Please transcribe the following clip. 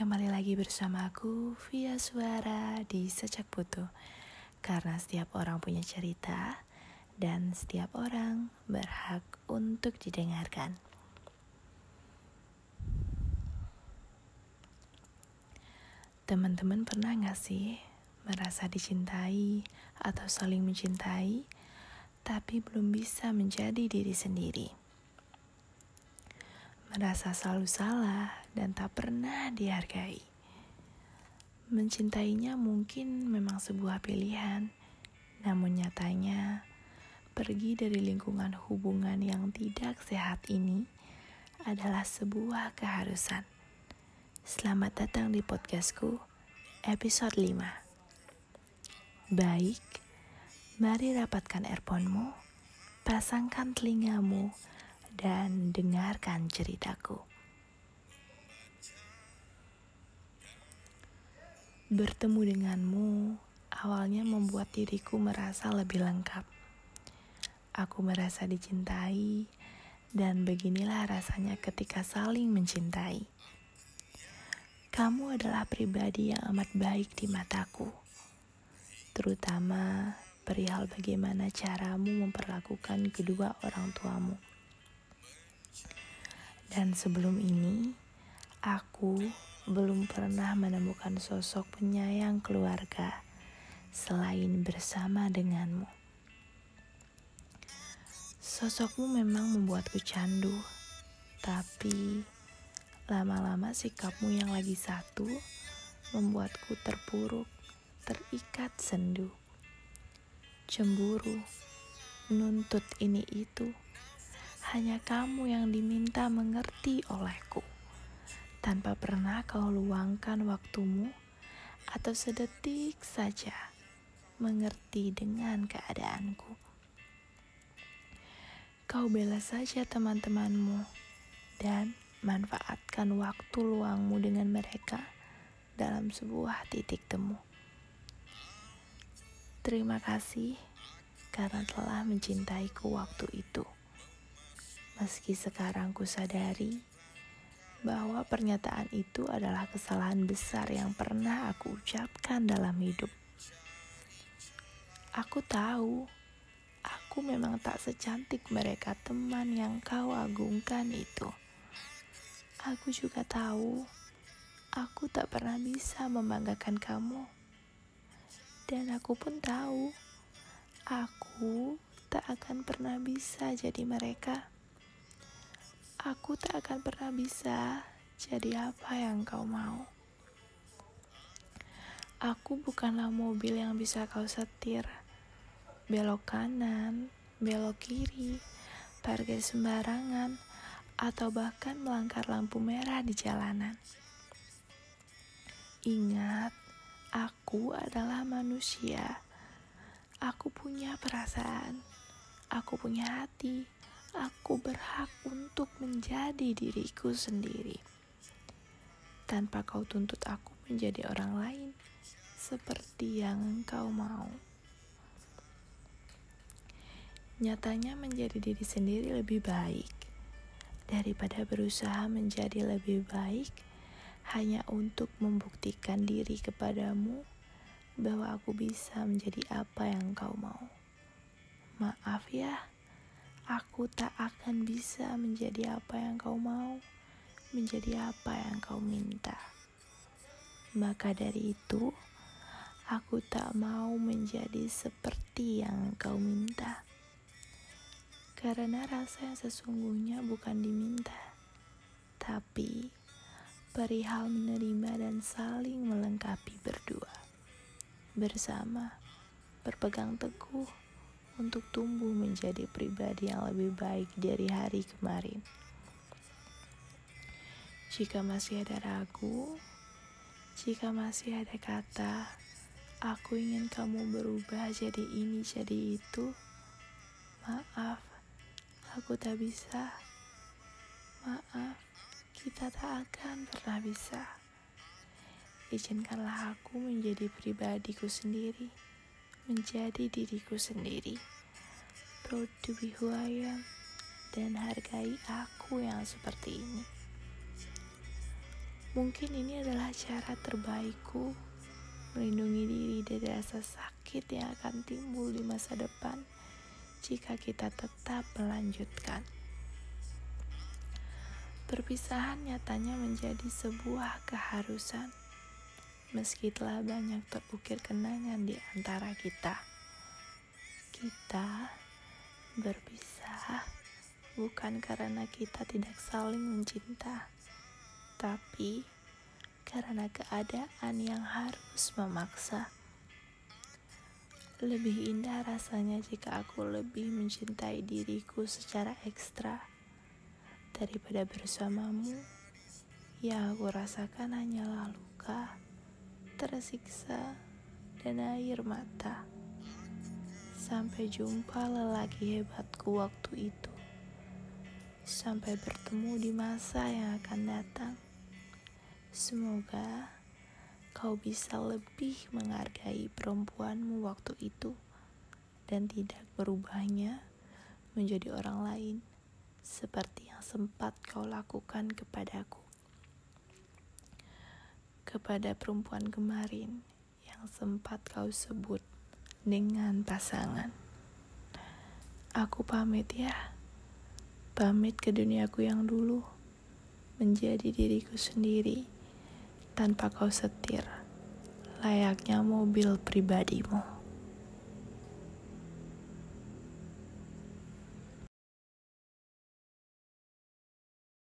kembali lagi bersama aku via suara di Secak Putu Karena setiap orang punya cerita dan setiap orang berhak untuk didengarkan Teman-teman pernah gak sih merasa dicintai atau saling mencintai tapi belum bisa menjadi diri sendiri? Merasa selalu salah dan tak pernah dihargai. Mencintainya mungkin memang sebuah pilihan, namun nyatanya pergi dari lingkungan hubungan yang tidak sehat ini adalah sebuah keharusan. Selamat datang di podcastku, episode 5. Baik, mari rapatkan earphone-mu, pasangkan telingamu, dan dengarkan ceritaku. Bertemu denganmu awalnya membuat diriku merasa lebih lengkap. Aku merasa dicintai, dan beginilah rasanya ketika saling mencintai. Kamu adalah pribadi yang amat baik di mataku, terutama perihal bagaimana caramu memperlakukan kedua orang tuamu. Dan sebelum ini, aku belum pernah menemukan sosok penyayang keluarga selain bersama denganmu. Sosokmu memang membuatku candu, tapi lama-lama sikapmu yang lagi satu membuatku terpuruk, terikat sendu, cemburu, nuntut ini itu hanya kamu yang diminta mengerti olehku. Tanpa pernah kau luangkan waktumu atau sedetik saja mengerti dengan keadaanku. Kau bela saja teman-temanmu dan manfaatkan waktu luangmu dengan mereka dalam sebuah titik temu. Terima kasih karena telah mencintaiku waktu itu. Meski sekarang ku sadari bahwa pernyataan itu adalah kesalahan besar yang pernah aku ucapkan dalam hidup. Aku tahu, aku memang tak secantik mereka teman yang kau agungkan itu. Aku juga tahu, aku tak pernah bisa membanggakan kamu. Dan aku pun tahu, aku tak akan pernah bisa jadi mereka. Tak akan pernah bisa jadi apa yang kau mau. Aku bukanlah mobil yang bisa kau setir. Belok kanan, belok kiri, parkir sembarangan, atau bahkan melanggar lampu merah di jalanan. Ingat, aku adalah manusia. Aku punya perasaan. Aku punya hati aku berhak untuk menjadi diriku sendiri. Tanpa kau tuntut aku menjadi orang lain seperti yang engkau mau. Nyatanya menjadi diri sendiri lebih baik daripada berusaha menjadi lebih baik hanya untuk membuktikan diri kepadamu bahwa aku bisa menjadi apa yang kau mau. Maaf ya aku tak akan bisa menjadi apa yang kau mau, menjadi apa yang kau minta. Maka dari itu, aku tak mau menjadi seperti yang kau minta. Karena rasa yang sesungguhnya bukan diminta, tapi perihal menerima dan saling melengkapi berdua. Bersama, berpegang teguh untuk tumbuh menjadi pribadi yang lebih baik dari hari kemarin. Jika masih ada ragu, jika masih ada kata, aku ingin kamu berubah jadi ini, jadi itu. Maaf, aku tak bisa. Maaf, kita tak akan pernah bisa. Izinkanlah aku menjadi pribadiku sendiri menjadi diriku sendiri. Proud to be who I am dan hargai aku yang seperti ini. Mungkin ini adalah cara terbaikku melindungi diri dari rasa sakit yang akan timbul di masa depan jika kita tetap melanjutkan. Perpisahan nyatanya menjadi sebuah keharusan, meski telah banyak terukir kenangan di antara kita. Kita berpisah bukan karena kita tidak saling mencinta, tapi karena keadaan yang harus memaksa. Lebih indah rasanya jika aku lebih mencintai diriku secara ekstra daripada bersamamu. Yang aku rasakan hanyalah luka, tersiksa, dan air mata. Sampai jumpa lelaki hebatku waktu itu. Sampai bertemu di masa yang akan datang. Semoga kau bisa lebih menghargai perempuanmu waktu itu dan tidak berubahnya menjadi orang lain seperti yang sempat kau lakukan kepadaku. Kepada perempuan kemarin yang sempat kau sebut dengan pasangan. Aku pamit ya. Pamit ke duniaku yang dulu menjadi diriku sendiri tanpa kau setir, layaknya mobil pribadimu.